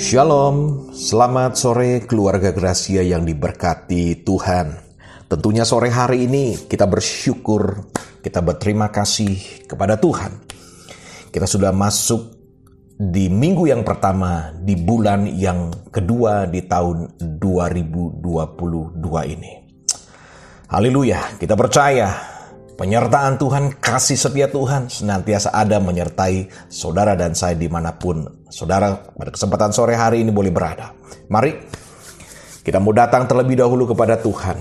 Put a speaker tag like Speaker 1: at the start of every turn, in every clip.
Speaker 1: Shalom, selamat sore keluarga Gracia yang diberkati Tuhan. Tentunya sore hari ini kita bersyukur, kita berterima kasih kepada Tuhan. Kita sudah masuk di minggu yang pertama di bulan yang kedua di tahun 2022 ini. Haleluya, kita percaya Penyertaan Tuhan, kasih setia Tuhan senantiasa ada menyertai saudara dan saya di mana pun saudara pada kesempatan sore hari ini boleh berada. Mari kita mau datang terlebih dahulu kepada Tuhan,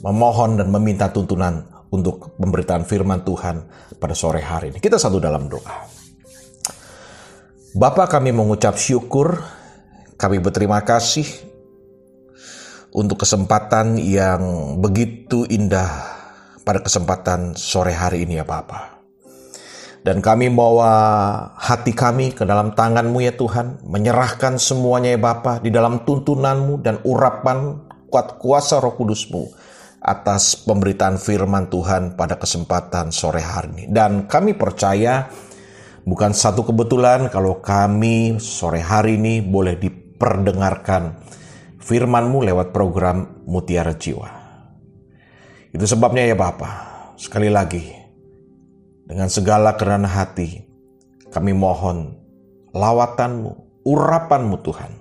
Speaker 1: memohon dan meminta tuntunan untuk pemberitaan firman Tuhan pada sore hari ini. Kita satu dalam doa. Bapak kami mengucap syukur, kami berterima kasih untuk kesempatan yang begitu indah pada kesempatan sore hari ini ya Bapa. Dan kami bawa hati kami ke dalam tanganmu ya Tuhan, menyerahkan semuanya ya Bapa di dalam tuntunanmu dan urapan kuat kuasa roh kudusmu atas pemberitaan firman Tuhan pada kesempatan sore hari ini. Dan kami percaya bukan satu kebetulan kalau kami sore hari ini boleh diperdengarkan firmanmu lewat program Mutiara Jiwa. Itu sebabnya ya Bapak, sekali lagi, dengan segala kerana hati, kami mohon lawatanmu, urapanmu Tuhan,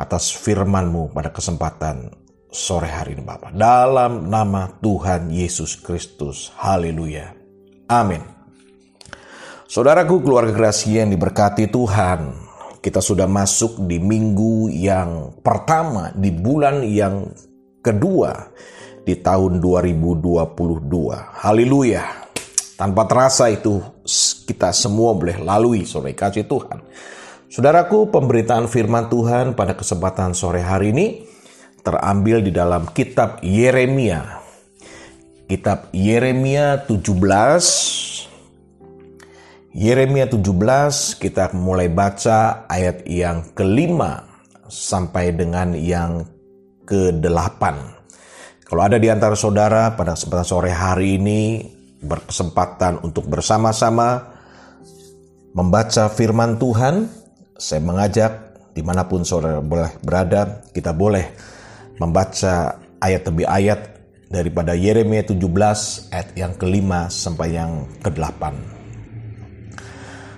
Speaker 1: atas firmanmu pada kesempatan sore hari ini Bapak. Dalam nama Tuhan Yesus Kristus. Haleluya. Amin. Saudaraku keluarga Gracia yang diberkati Tuhan, kita sudah masuk di minggu yang pertama, di bulan yang kedua di tahun 2022. Haleluya. Tanpa terasa itu kita semua boleh lalui sore kasih Tuhan. Saudaraku, pemberitaan firman Tuhan pada kesempatan sore hari ini terambil di dalam kitab Yeremia. Kitab Yeremia 17 Yeremia 17 kita mulai baca ayat yang kelima sampai dengan yang ke-8. Kalau ada di antara saudara pada kesempatan sore hari ini berkesempatan untuk bersama-sama membaca firman Tuhan, saya mengajak di mana pun saudara boleh berada, kita boleh membaca ayat demi ayat daripada Yeremia 17 ayat yang kelima sampai yang ke-8.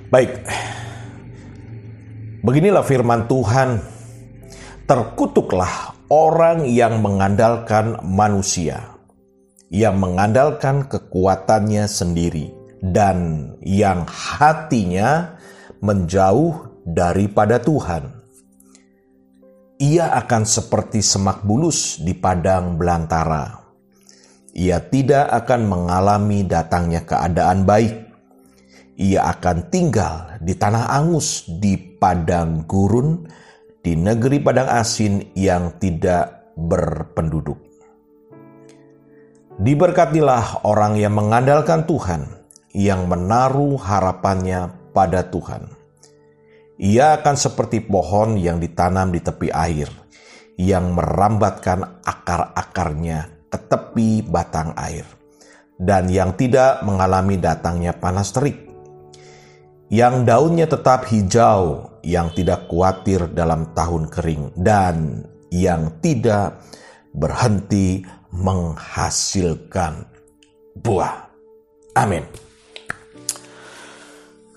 Speaker 1: Baik, beginilah firman Tuhan, terkutuklah orang yang mengandalkan manusia, yang mengandalkan kekuatannya sendiri, dan yang hatinya menjauh daripada Tuhan. Ia akan seperti semak bulus di padang belantara. Ia tidak akan mengalami datangnya keadaan baik. Ia akan tinggal di tanah angus, di padang gurun, di negeri padang asin yang tidak berpenduduk. Diberkatilah orang yang mengandalkan Tuhan, yang menaruh harapannya pada Tuhan. Ia akan seperti pohon yang ditanam di tepi air, yang merambatkan akar-akarnya ke tepi batang air, dan yang tidak mengalami datangnya panas terik yang daunnya tetap hijau, yang tidak khawatir dalam tahun kering, dan yang tidak berhenti menghasilkan buah. Amin.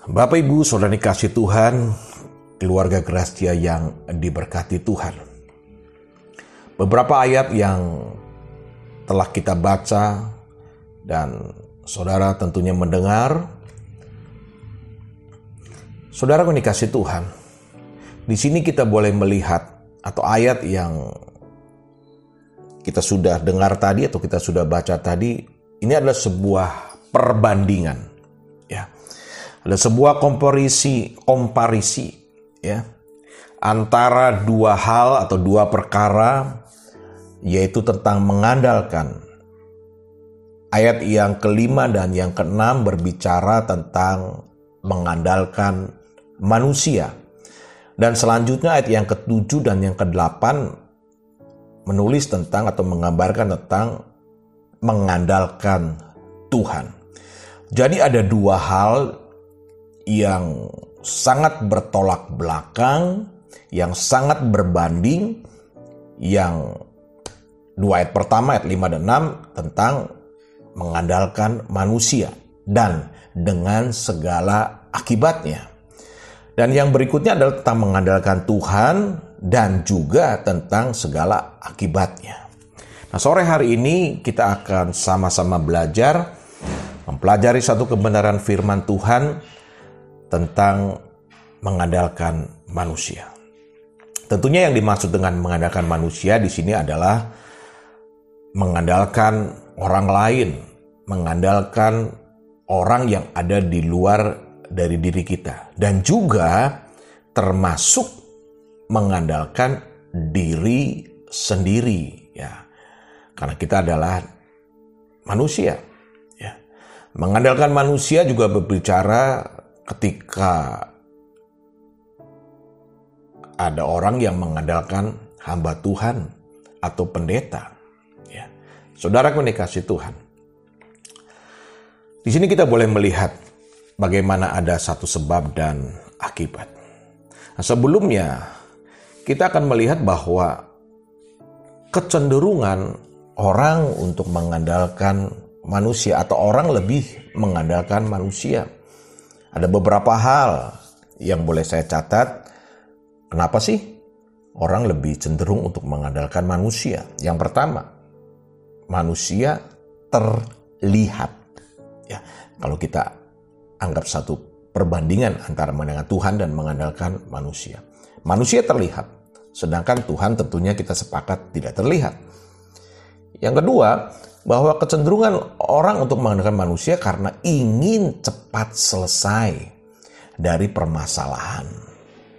Speaker 1: Bapak Ibu, Saudara kasih Tuhan, keluarga Gracia yang diberkati Tuhan. Beberapa ayat yang telah kita baca dan saudara tentunya mendengar Saudara dikasih Tuhan, di sini kita boleh melihat atau ayat yang kita sudah dengar tadi atau kita sudah baca tadi, ini adalah sebuah perbandingan, ya. Ada sebuah komparisi, komparisi, ya, antara dua hal atau dua perkara, yaitu tentang mengandalkan. Ayat yang kelima dan yang keenam berbicara tentang mengandalkan manusia. Dan selanjutnya ayat yang ketujuh dan yang kedelapan menulis tentang atau menggambarkan tentang mengandalkan Tuhan. Jadi ada dua hal yang sangat bertolak belakang, yang sangat berbanding, yang dua ayat pertama ayat 5 dan 6 tentang mengandalkan manusia dan dengan segala akibatnya. Dan yang berikutnya adalah tentang mengandalkan Tuhan dan juga tentang segala akibatnya. Nah, sore hari ini kita akan sama-sama belajar mempelajari satu kebenaran firman Tuhan tentang mengandalkan manusia. Tentunya yang dimaksud dengan mengandalkan manusia di sini adalah mengandalkan orang lain, mengandalkan orang yang ada di luar dari diri kita dan juga termasuk mengandalkan diri sendiri ya. Karena kita adalah manusia ya. Mengandalkan manusia juga berbicara ketika ada orang yang mengandalkan hamba Tuhan atau pendeta. Ya. Saudara komunikasi Tuhan. Di sini kita boleh melihat bagaimana ada satu sebab dan akibat. Nah, sebelumnya kita akan melihat bahwa kecenderungan orang untuk mengandalkan manusia atau orang lebih mengandalkan manusia. Ada beberapa hal yang boleh saya catat Kenapa sih orang lebih cenderung untuk mengandalkan manusia? Yang pertama, manusia terlihat. Ya, kalau kita anggap satu perbandingan antara mengandalkan Tuhan dan mengandalkan manusia. Manusia terlihat, sedangkan Tuhan tentunya kita sepakat tidak terlihat. Yang kedua, bahwa kecenderungan orang untuk mengandalkan manusia karena ingin cepat selesai dari permasalahan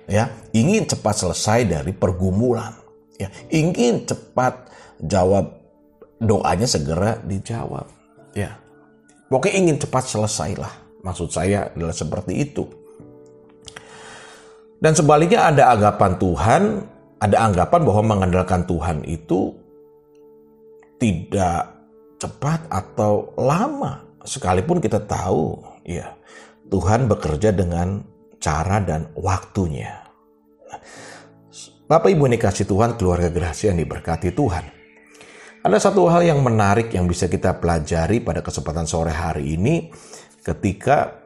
Speaker 1: ya ingin cepat selesai dari pergumulan ya ingin cepat jawab doanya segera dijawab ya pokoknya ingin cepat selesailah maksud saya adalah seperti itu dan sebaliknya ada anggapan Tuhan ada anggapan bahwa mengandalkan Tuhan itu tidak cepat atau lama sekalipun kita tahu ya Tuhan bekerja dengan cara dan waktunya. Bapak Ibu ini kasih Tuhan, keluarga gerasi yang diberkati Tuhan. Ada satu hal yang menarik yang bisa kita pelajari pada kesempatan sore hari ini ketika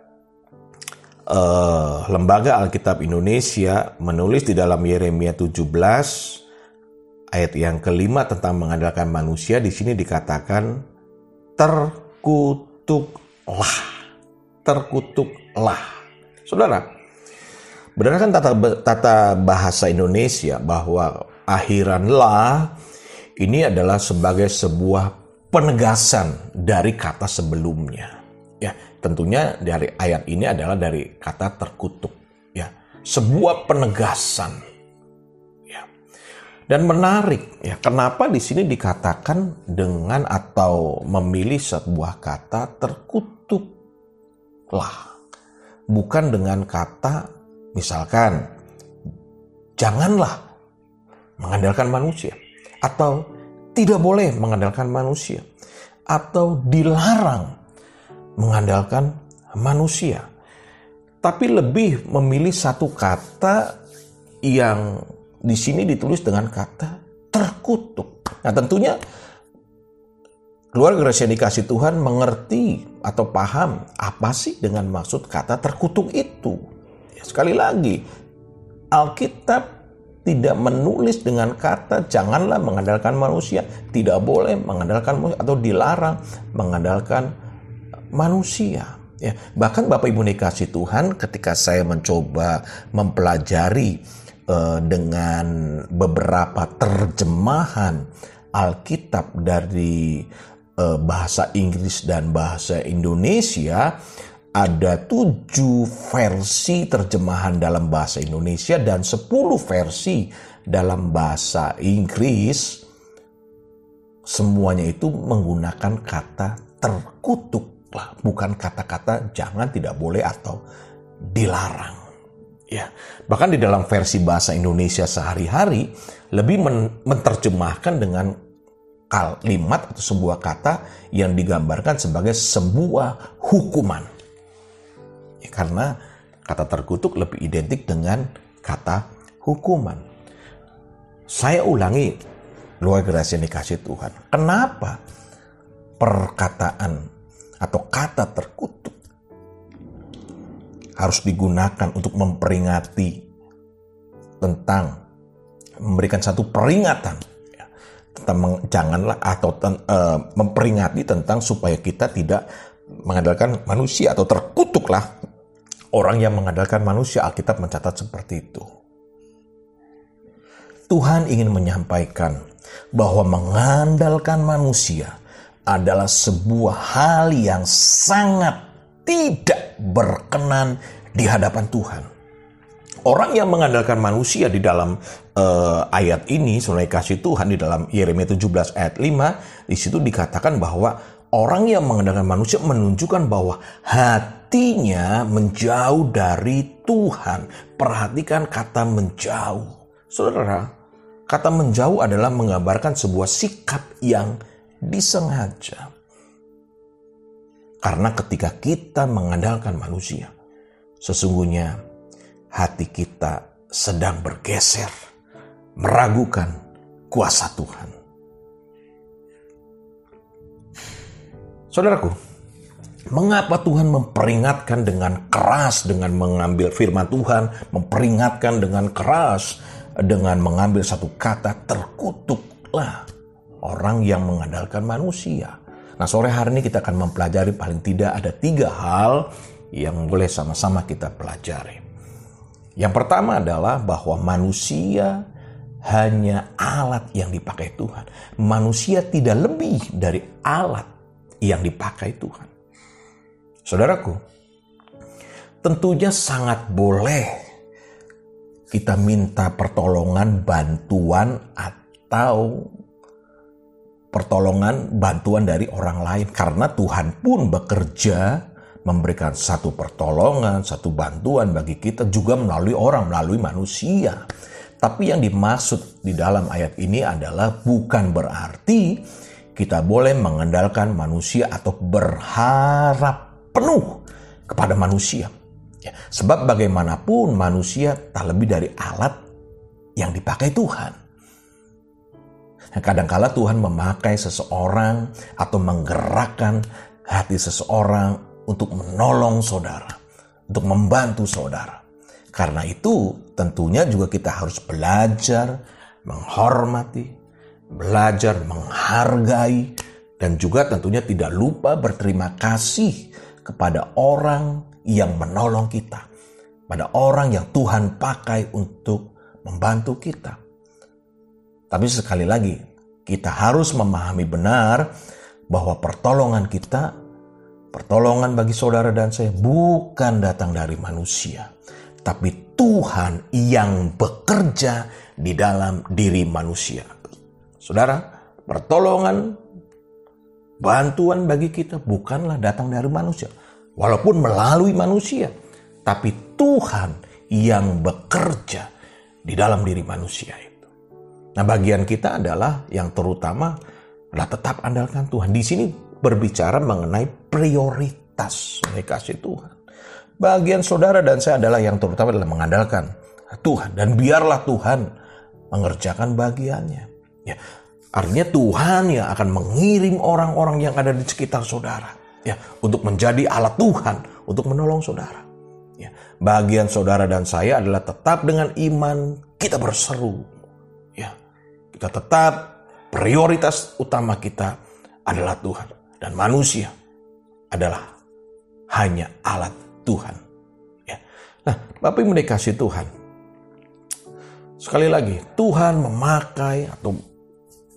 Speaker 1: uh, Lembaga Alkitab Indonesia menulis di dalam Yeremia 17 ayat yang kelima tentang mengandalkan manusia di sini dikatakan terkutuklah terkutuklah saudara Berdasarkan tata, tata bahasa Indonesia bahwa akhiranlah ini adalah sebagai sebuah penegasan dari kata sebelumnya. Ya, tentunya dari ayat ini adalah dari kata terkutuk. Ya, sebuah penegasan. Ya. Dan menarik ya, kenapa di sini dikatakan dengan atau memilih sebuah kata terkutuklah. Bukan dengan kata Misalkan, janganlah mengandalkan manusia, atau tidak boleh mengandalkan manusia, atau dilarang mengandalkan manusia, tapi lebih memilih satu kata yang di sini ditulis dengan kata terkutuk. Nah, tentunya keluarga yang dikasih Tuhan mengerti atau paham apa sih dengan maksud kata terkutuk itu. Ya, sekali lagi, Alkitab tidak menulis dengan kata janganlah mengandalkan manusia, tidak boleh mengandalkan manusia atau dilarang mengandalkan manusia. Ya, bahkan Bapak Ibu dikasih Tuhan ketika saya mencoba mempelajari uh, dengan beberapa terjemahan Alkitab dari uh, bahasa Inggris dan bahasa Indonesia, ada tujuh versi terjemahan dalam bahasa Indonesia dan sepuluh versi dalam bahasa Inggris. Semuanya itu menggunakan kata terkutuk bukan kata-kata jangan, tidak boleh atau dilarang. Ya, bahkan di dalam versi bahasa Indonesia sehari-hari lebih men menerjemahkan dengan kalimat atau sebuah kata yang digambarkan sebagai sebuah hukuman Ya, karena Kata terkutuk lebih identik dengan kata hukuman. Saya ulangi, luar gerasi yang dikasih Tuhan. Kenapa perkataan atau kata terkutuk harus digunakan untuk memperingati tentang memberikan satu peringatan ya, tentang janganlah atau ten, uh, memperingati tentang supaya kita tidak mengandalkan manusia atau terkutuklah orang yang mengandalkan manusia Alkitab mencatat seperti itu. Tuhan ingin menyampaikan bahwa mengandalkan manusia adalah sebuah hal yang sangat tidak berkenan di hadapan Tuhan. Orang yang mengandalkan manusia di dalam uh, ayat ini, sebenarnya kasih Tuhan di dalam Yeremia 17 ayat 5, di situ dikatakan bahwa orang yang mengandalkan manusia menunjukkan bahwa hatinya menjauh dari Tuhan. Perhatikan kata menjauh. Saudara, kata menjauh adalah menggambarkan sebuah sikap yang disengaja. Karena ketika kita mengandalkan manusia, sesungguhnya hati kita sedang bergeser, meragukan kuasa Tuhan. Saudaraku, mengapa Tuhan memperingatkan dengan keras dengan mengambil firman Tuhan, memperingatkan dengan keras dengan mengambil satu kata terkutuklah orang yang mengandalkan manusia. Nah sore hari ini kita akan mempelajari paling tidak ada tiga hal yang boleh sama-sama kita pelajari. Yang pertama adalah bahwa manusia hanya alat yang dipakai Tuhan. Manusia tidak lebih dari alat yang dipakai Tuhan. Saudaraku, tentunya sangat boleh kita minta pertolongan, bantuan, atau pertolongan, bantuan dari orang lain, karena Tuhan pun bekerja memberikan satu pertolongan, satu bantuan bagi kita juga melalui orang, melalui manusia. Tapi yang dimaksud di dalam ayat ini adalah bukan berarti kita boleh mengandalkan manusia atau berharap penuh kepada manusia. Ya, sebab bagaimanapun manusia tak lebih dari alat yang dipakai Tuhan. Nah, kadangkala Tuhan memakai seseorang atau menggerakkan hati seseorang untuk menolong saudara, untuk membantu saudara. Karena itu tentunya juga kita harus belajar menghormati, belajar menghargai, dan juga tentunya tidak lupa berterima kasih kepada orang yang menolong kita, pada orang yang Tuhan pakai untuk membantu kita. Tapi sekali lagi, kita harus memahami benar bahwa pertolongan kita, pertolongan bagi saudara dan saya bukan datang dari manusia, tapi Tuhan yang bekerja di dalam diri manusia. Saudara, pertolongan bantuan bagi kita bukanlah datang dari manusia, walaupun melalui manusia, tapi Tuhan yang bekerja di dalam diri manusia Nah bagian kita adalah yang terutama adalah tetap andalkan Tuhan. Di sini berbicara mengenai prioritas kasih Tuhan. Bagian saudara dan saya adalah yang terutama adalah mengandalkan Tuhan. Dan biarlah Tuhan mengerjakan bagiannya. Ya, artinya Tuhan yang akan mengirim orang-orang yang ada di sekitar saudara. Ya, untuk menjadi alat Tuhan untuk menolong saudara. Ya, bagian saudara dan saya adalah tetap dengan iman kita berseru kita tetap prioritas utama kita adalah Tuhan. Dan manusia adalah hanya alat Tuhan. Ya. Nah, Bapak Ibu dikasih Tuhan. Sekali lagi, Tuhan memakai atau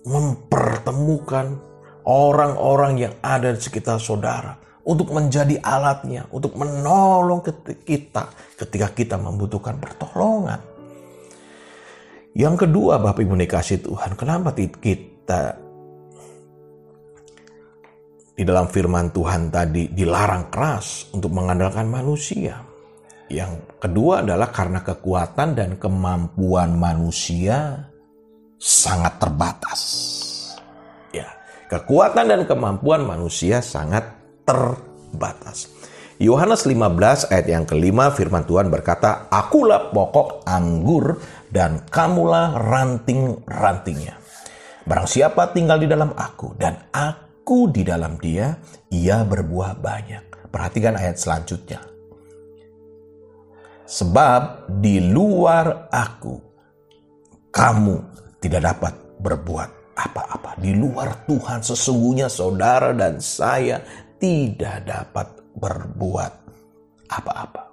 Speaker 1: mempertemukan orang-orang yang ada di sekitar saudara untuk menjadi alatnya, untuk menolong kita ketika kita membutuhkan pertolongan. Yang kedua, Bapak Ibu dikasih Tuhan, kenapa kita di dalam firman Tuhan tadi dilarang keras untuk mengandalkan manusia? Yang kedua adalah karena kekuatan dan kemampuan manusia sangat terbatas. Ya, kekuatan dan kemampuan manusia sangat terbatas. Yohanes 15 ayat yang kelima firman Tuhan berkata, Akulah pokok anggur dan kamulah ranting-rantingnya. Barang siapa tinggal di dalam aku dan aku di dalam dia, ia berbuah banyak. Perhatikan ayat selanjutnya. Sebab di luar aku, kamu tidak dapat berbuat apa-apa. Di luar Tuhan sesungguhnya saudara dan saya tidak dapat berbuat apa-apa.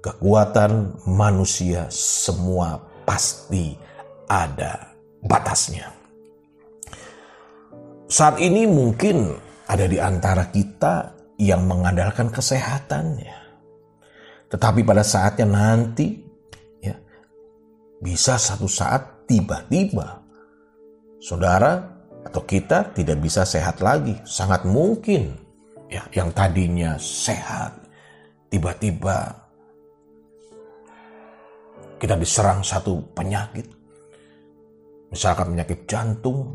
Speaker 1: Kekuatan manusia semua pasti ada batasnya. Saat ini mungkin ada di antara kita yang mengandalkan kesehatannya. Tetapi pada saatnya nanti ya bisa satu saat tiba-tiba saudara atau kita tidak bisa sehat lagi. Sangat mungkin ya yang tadinya sehat tiba-tiba kita diserang satu penyakit. Misalkan penyakit jantung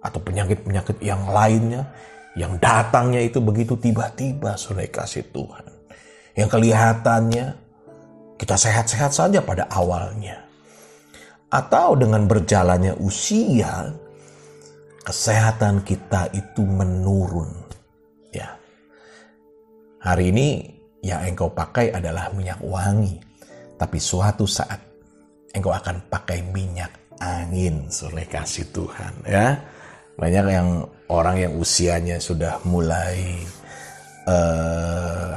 Speaker 1: atau penyakit-penyakit yang lainnya yang datangnya itu begitu tiba-tiba sudah kasih Tuhan. Yang kelihatannya kita sehat-sehat saja pada awalnya. Atau dengan berjalannya usia kesehatan kita itu menurun. Ya. Hari ini yang engkau pakai adalah minyak wangi. Tapi suatu saat engkau akan pakai minyak angin oleh kasih Tuhan ya. Banyak yang orang yang usianya sudah mulai uh,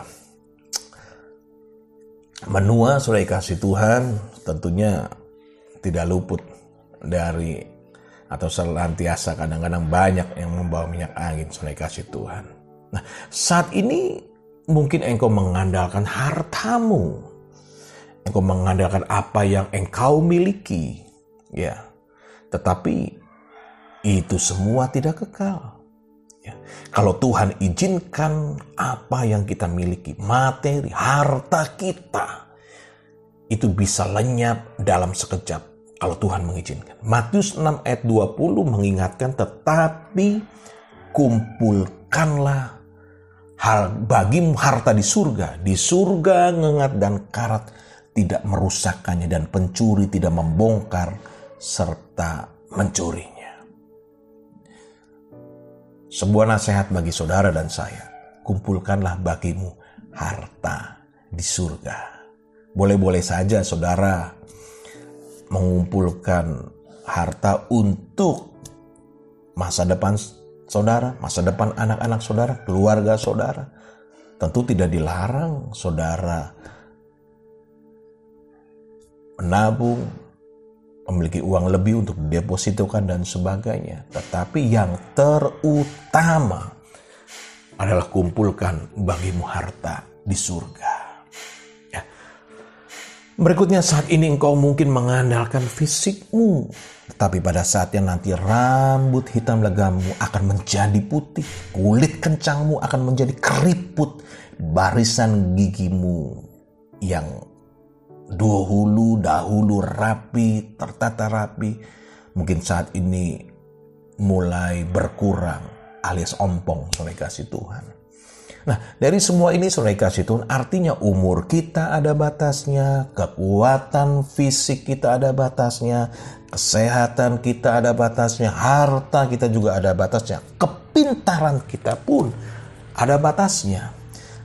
Speaker 1: menua oleh kasih Tuhan tentunya tidak luput dari atau selantiasa kadang-kadang banyak yang membawa minyak angin sungai kasih Tuhan. Nah, saat ini mungkin engkau mengandalkan hartamu. Engkau mengandalkan apa yang engkau miliki. Ya. Tetapi itu semua tidak kekal. Ya. Kalau Tuhan izinkan apa yang kita miliki, materi, harta kita, itu bisa lenyap dalam sekejap kalau Tuhan mengizinkan. Matius 6 ayat 20 mengingatkan tetapi kumpulkanlah hal bagimu harta di surga. Di surga ngengat dan karat tidak merusakkannya dan pencuri tidak membongkar serta mencurinya. Sebuah nasihat bagi saudara dan saya. Kumpulkanlah bagimu harta di surga. Boleh-boleh saja saudara mengumpulkan harta untuk masa depan saudara, masa depan anak-anak saudara, keluarga saudara. Tentu tidak dilarang saudara menabung, memiliki uang lebih untuk didepositokan dan sebagainya. Tetapi yang terutama adalah kumpulkan bagimu harta di surga. Berikutnya saat ini engkau mungkin mengandalkan fisikmu. Tetapi pada saatnya nanti rambut hitam legamu akan menjadi putih. Kulit kencangmu akan menjadi keriput. Barisan gigimu yang dahulu dahulu rapi, tertata rapi. Mungkin saat ini mulai berkurang alias ompong oleh kasih Tuhan. Nah, dari semua ini saudara kasih Tuhan, artinya umur kita ada batasnya, kekuatan fisik kita ada batasnya, kesehatan kita ada batasnya, harta kita juga ada batasnya, kepintaran kita pun ada batasnya.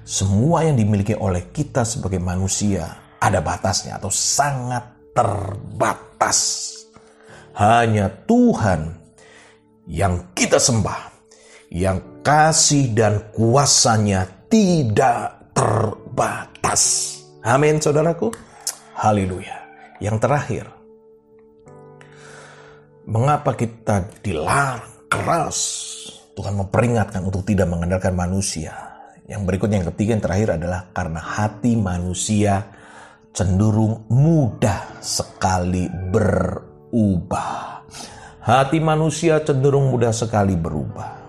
Speaker 1: Semua yang dimiliki oleh kita sebagai manusia ada batasnya atau sangat terbatas. Hanya Tuhan yang kita sembah yang kasih dan kuasanya tidak terbatas. Amin, saudaraku. Haleluya. Yang terakhir, mengapa kita dilarang keras? Tuhan memperingatkan untuk tidak mengandalkan manusia. Yang berikutnya, yang ketiga, yang terakhir adalah karena hati manusia cenderung mudah sekali berubah. Hati manusia cenderung mudah sekali berubah.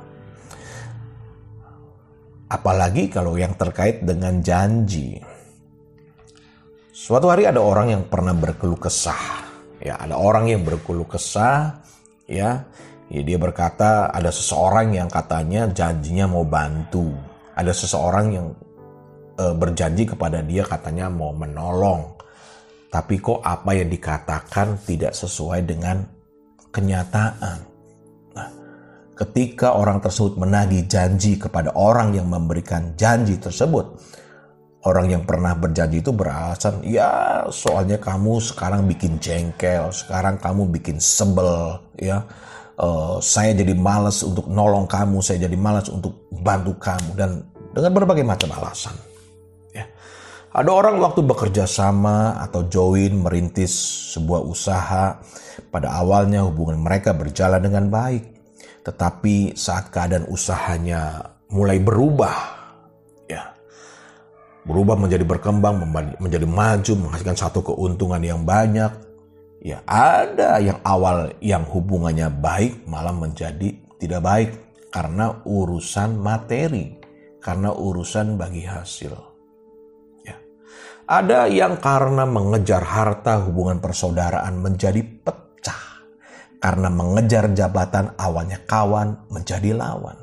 Speaker 1: Apalagi kalau yang terkait dengan janji. Suatu hari ada orang yang pernah berkeluh kesah. Ya, ada orang yang berkeluh kesah, ya. ya dia berkata ada seseorang yang katanya janjinya mau bantu Ada seseorang yang e, berjanji kepada dia katanya mau menolong. Tapi kok apa yang dikatakan tidak sesuai dengan kenyataan. Ketika orang tersebut menagih janji kepada orang yang memberikan janji tersebut, orang yang pernah berjanji itu beralasan, ya soalnya kamu sekarang bikin jengkel, sekarang kamu bikin sebel, ya. Uh, saya jadi malas untuk nolong kamu, saya jadi malas untuk bantu kamu dan dengan berbagai macam alasan. Ya. Ada orang waktu bekerja sama atau join merintis sebuah usaha, pada awalnya hubungan mereka berjalan dengan baik, tetapi saat keadaan usahanya mulai berubah, berubah menjadi berkembang, menjadi maju, menghasilkan satu keuntungan yang banyak. Ya, ada yang awal yang hubungannya baik malah menjadi tidak baik karena urusan materi, karena urusan bagi hasil. Ya. Ada yang karena mengejar harta hubungan persaudaraan menjadi pecah. Karena mengejar jabatan awalnya kawan menjadi lawan.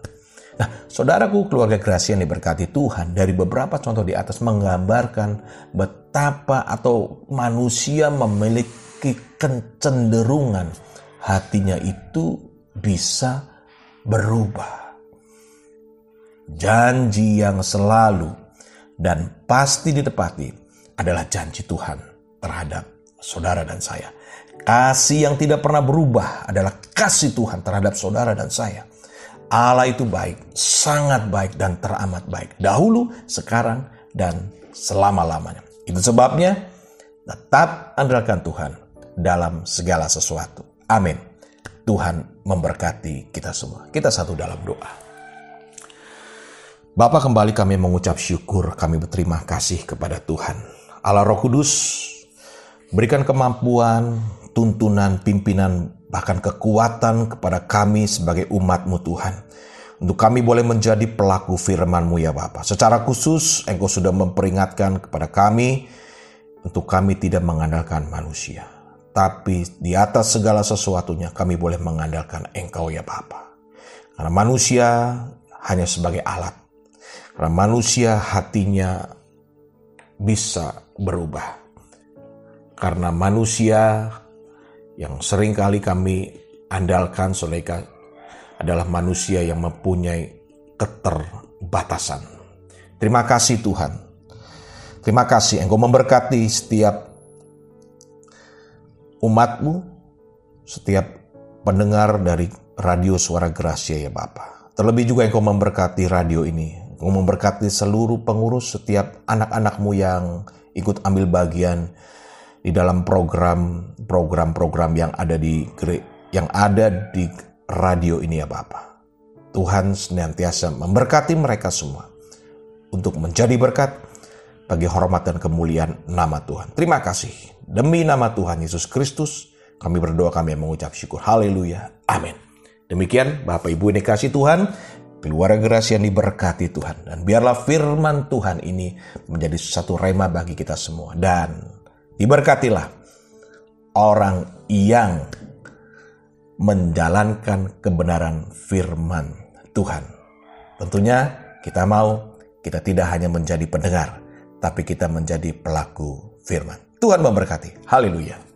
Speaker 1: Nah, saudaraku keluarga Gracia yang diberkati Tuhan dari beberapa contoh di atas menggambarkan betapa atau manusia memiliki kecenderungan hatinya itu bisa berubah. Janji yang selalu dan pasti ditepati adalah janji Tuhan terhadap saudara dan saya. Kasih yang tidak pernah berubah adalah kasih Tuhan terhadap saudara dan saya. Allah itu baik, sangat baik dan teramat baik. Dahulu, sekarang, dan selama-lamanya. Itu sebabnya tetap andalkan Tuhan dalam segala sesuatu. Amin. Tuhan memberkati kita semua. Kita satu dalam doa. Bapak kembali kami mengucap syukur, kami berterima kasih kepada Tuhan. Allah Roh Kudus, berikan kemampuan, tuntunan, pimpinan, bahkan kekuatan kepada kami sebagai umatmu Tuhan. Untuk kami boleh menjadi pelaku firman-Mu ya Bapa. Secara khusus Engkau sudah memperingatkan kepada kami untuk kami tidak mengandalkan manusia. Tapi di atas segala sesuatunya kami boleh mengandalkan Engkau ya Bapa. Karena manusia hanya sebagai alat. Karena manusia hatinya bisa berubah. Karena manusia yang sering kali kami andalkan Soleka adalah manusia yang mempunyai keterbatasan. Terima kasih Tuhan. Terima kasih Engkau memberkati setiap umatmu, setiap pendengar dari radio suara Gracia ya Bapa. Terlebih juga Engkau memberkati radio ini. Engkau memberkati seluruh pengurus setiap anak-anakmu yang ikut ambil bagian di dalam program program-program yang ada di yang ada di radio ini ya Bapak. Tuhan senantiasa memberkati mereka semua untuk menjadi berkat bagi hormat dan kemuliaan nama Tuhan. Terima kasih. Demi nama Tuhan Yesus Kristus, kami berdoa kami mengucap syukur. Haleluya. Amin. Demikian Bapak Ibu ini kasih Tuhan, keluarga gerasi yang diberkati Tuhan. Dan biarlah firman Tuhan ini menjadi satu rema bagi kita semua. Dan Diberkatilah orang yang menjalankan kebenaran firman Tuhan. Tentunya kita mau kita tidak hanya menjadi pendengar, tapi kita menjadi pelaku firman. Tuhan memberkati. Haleluya.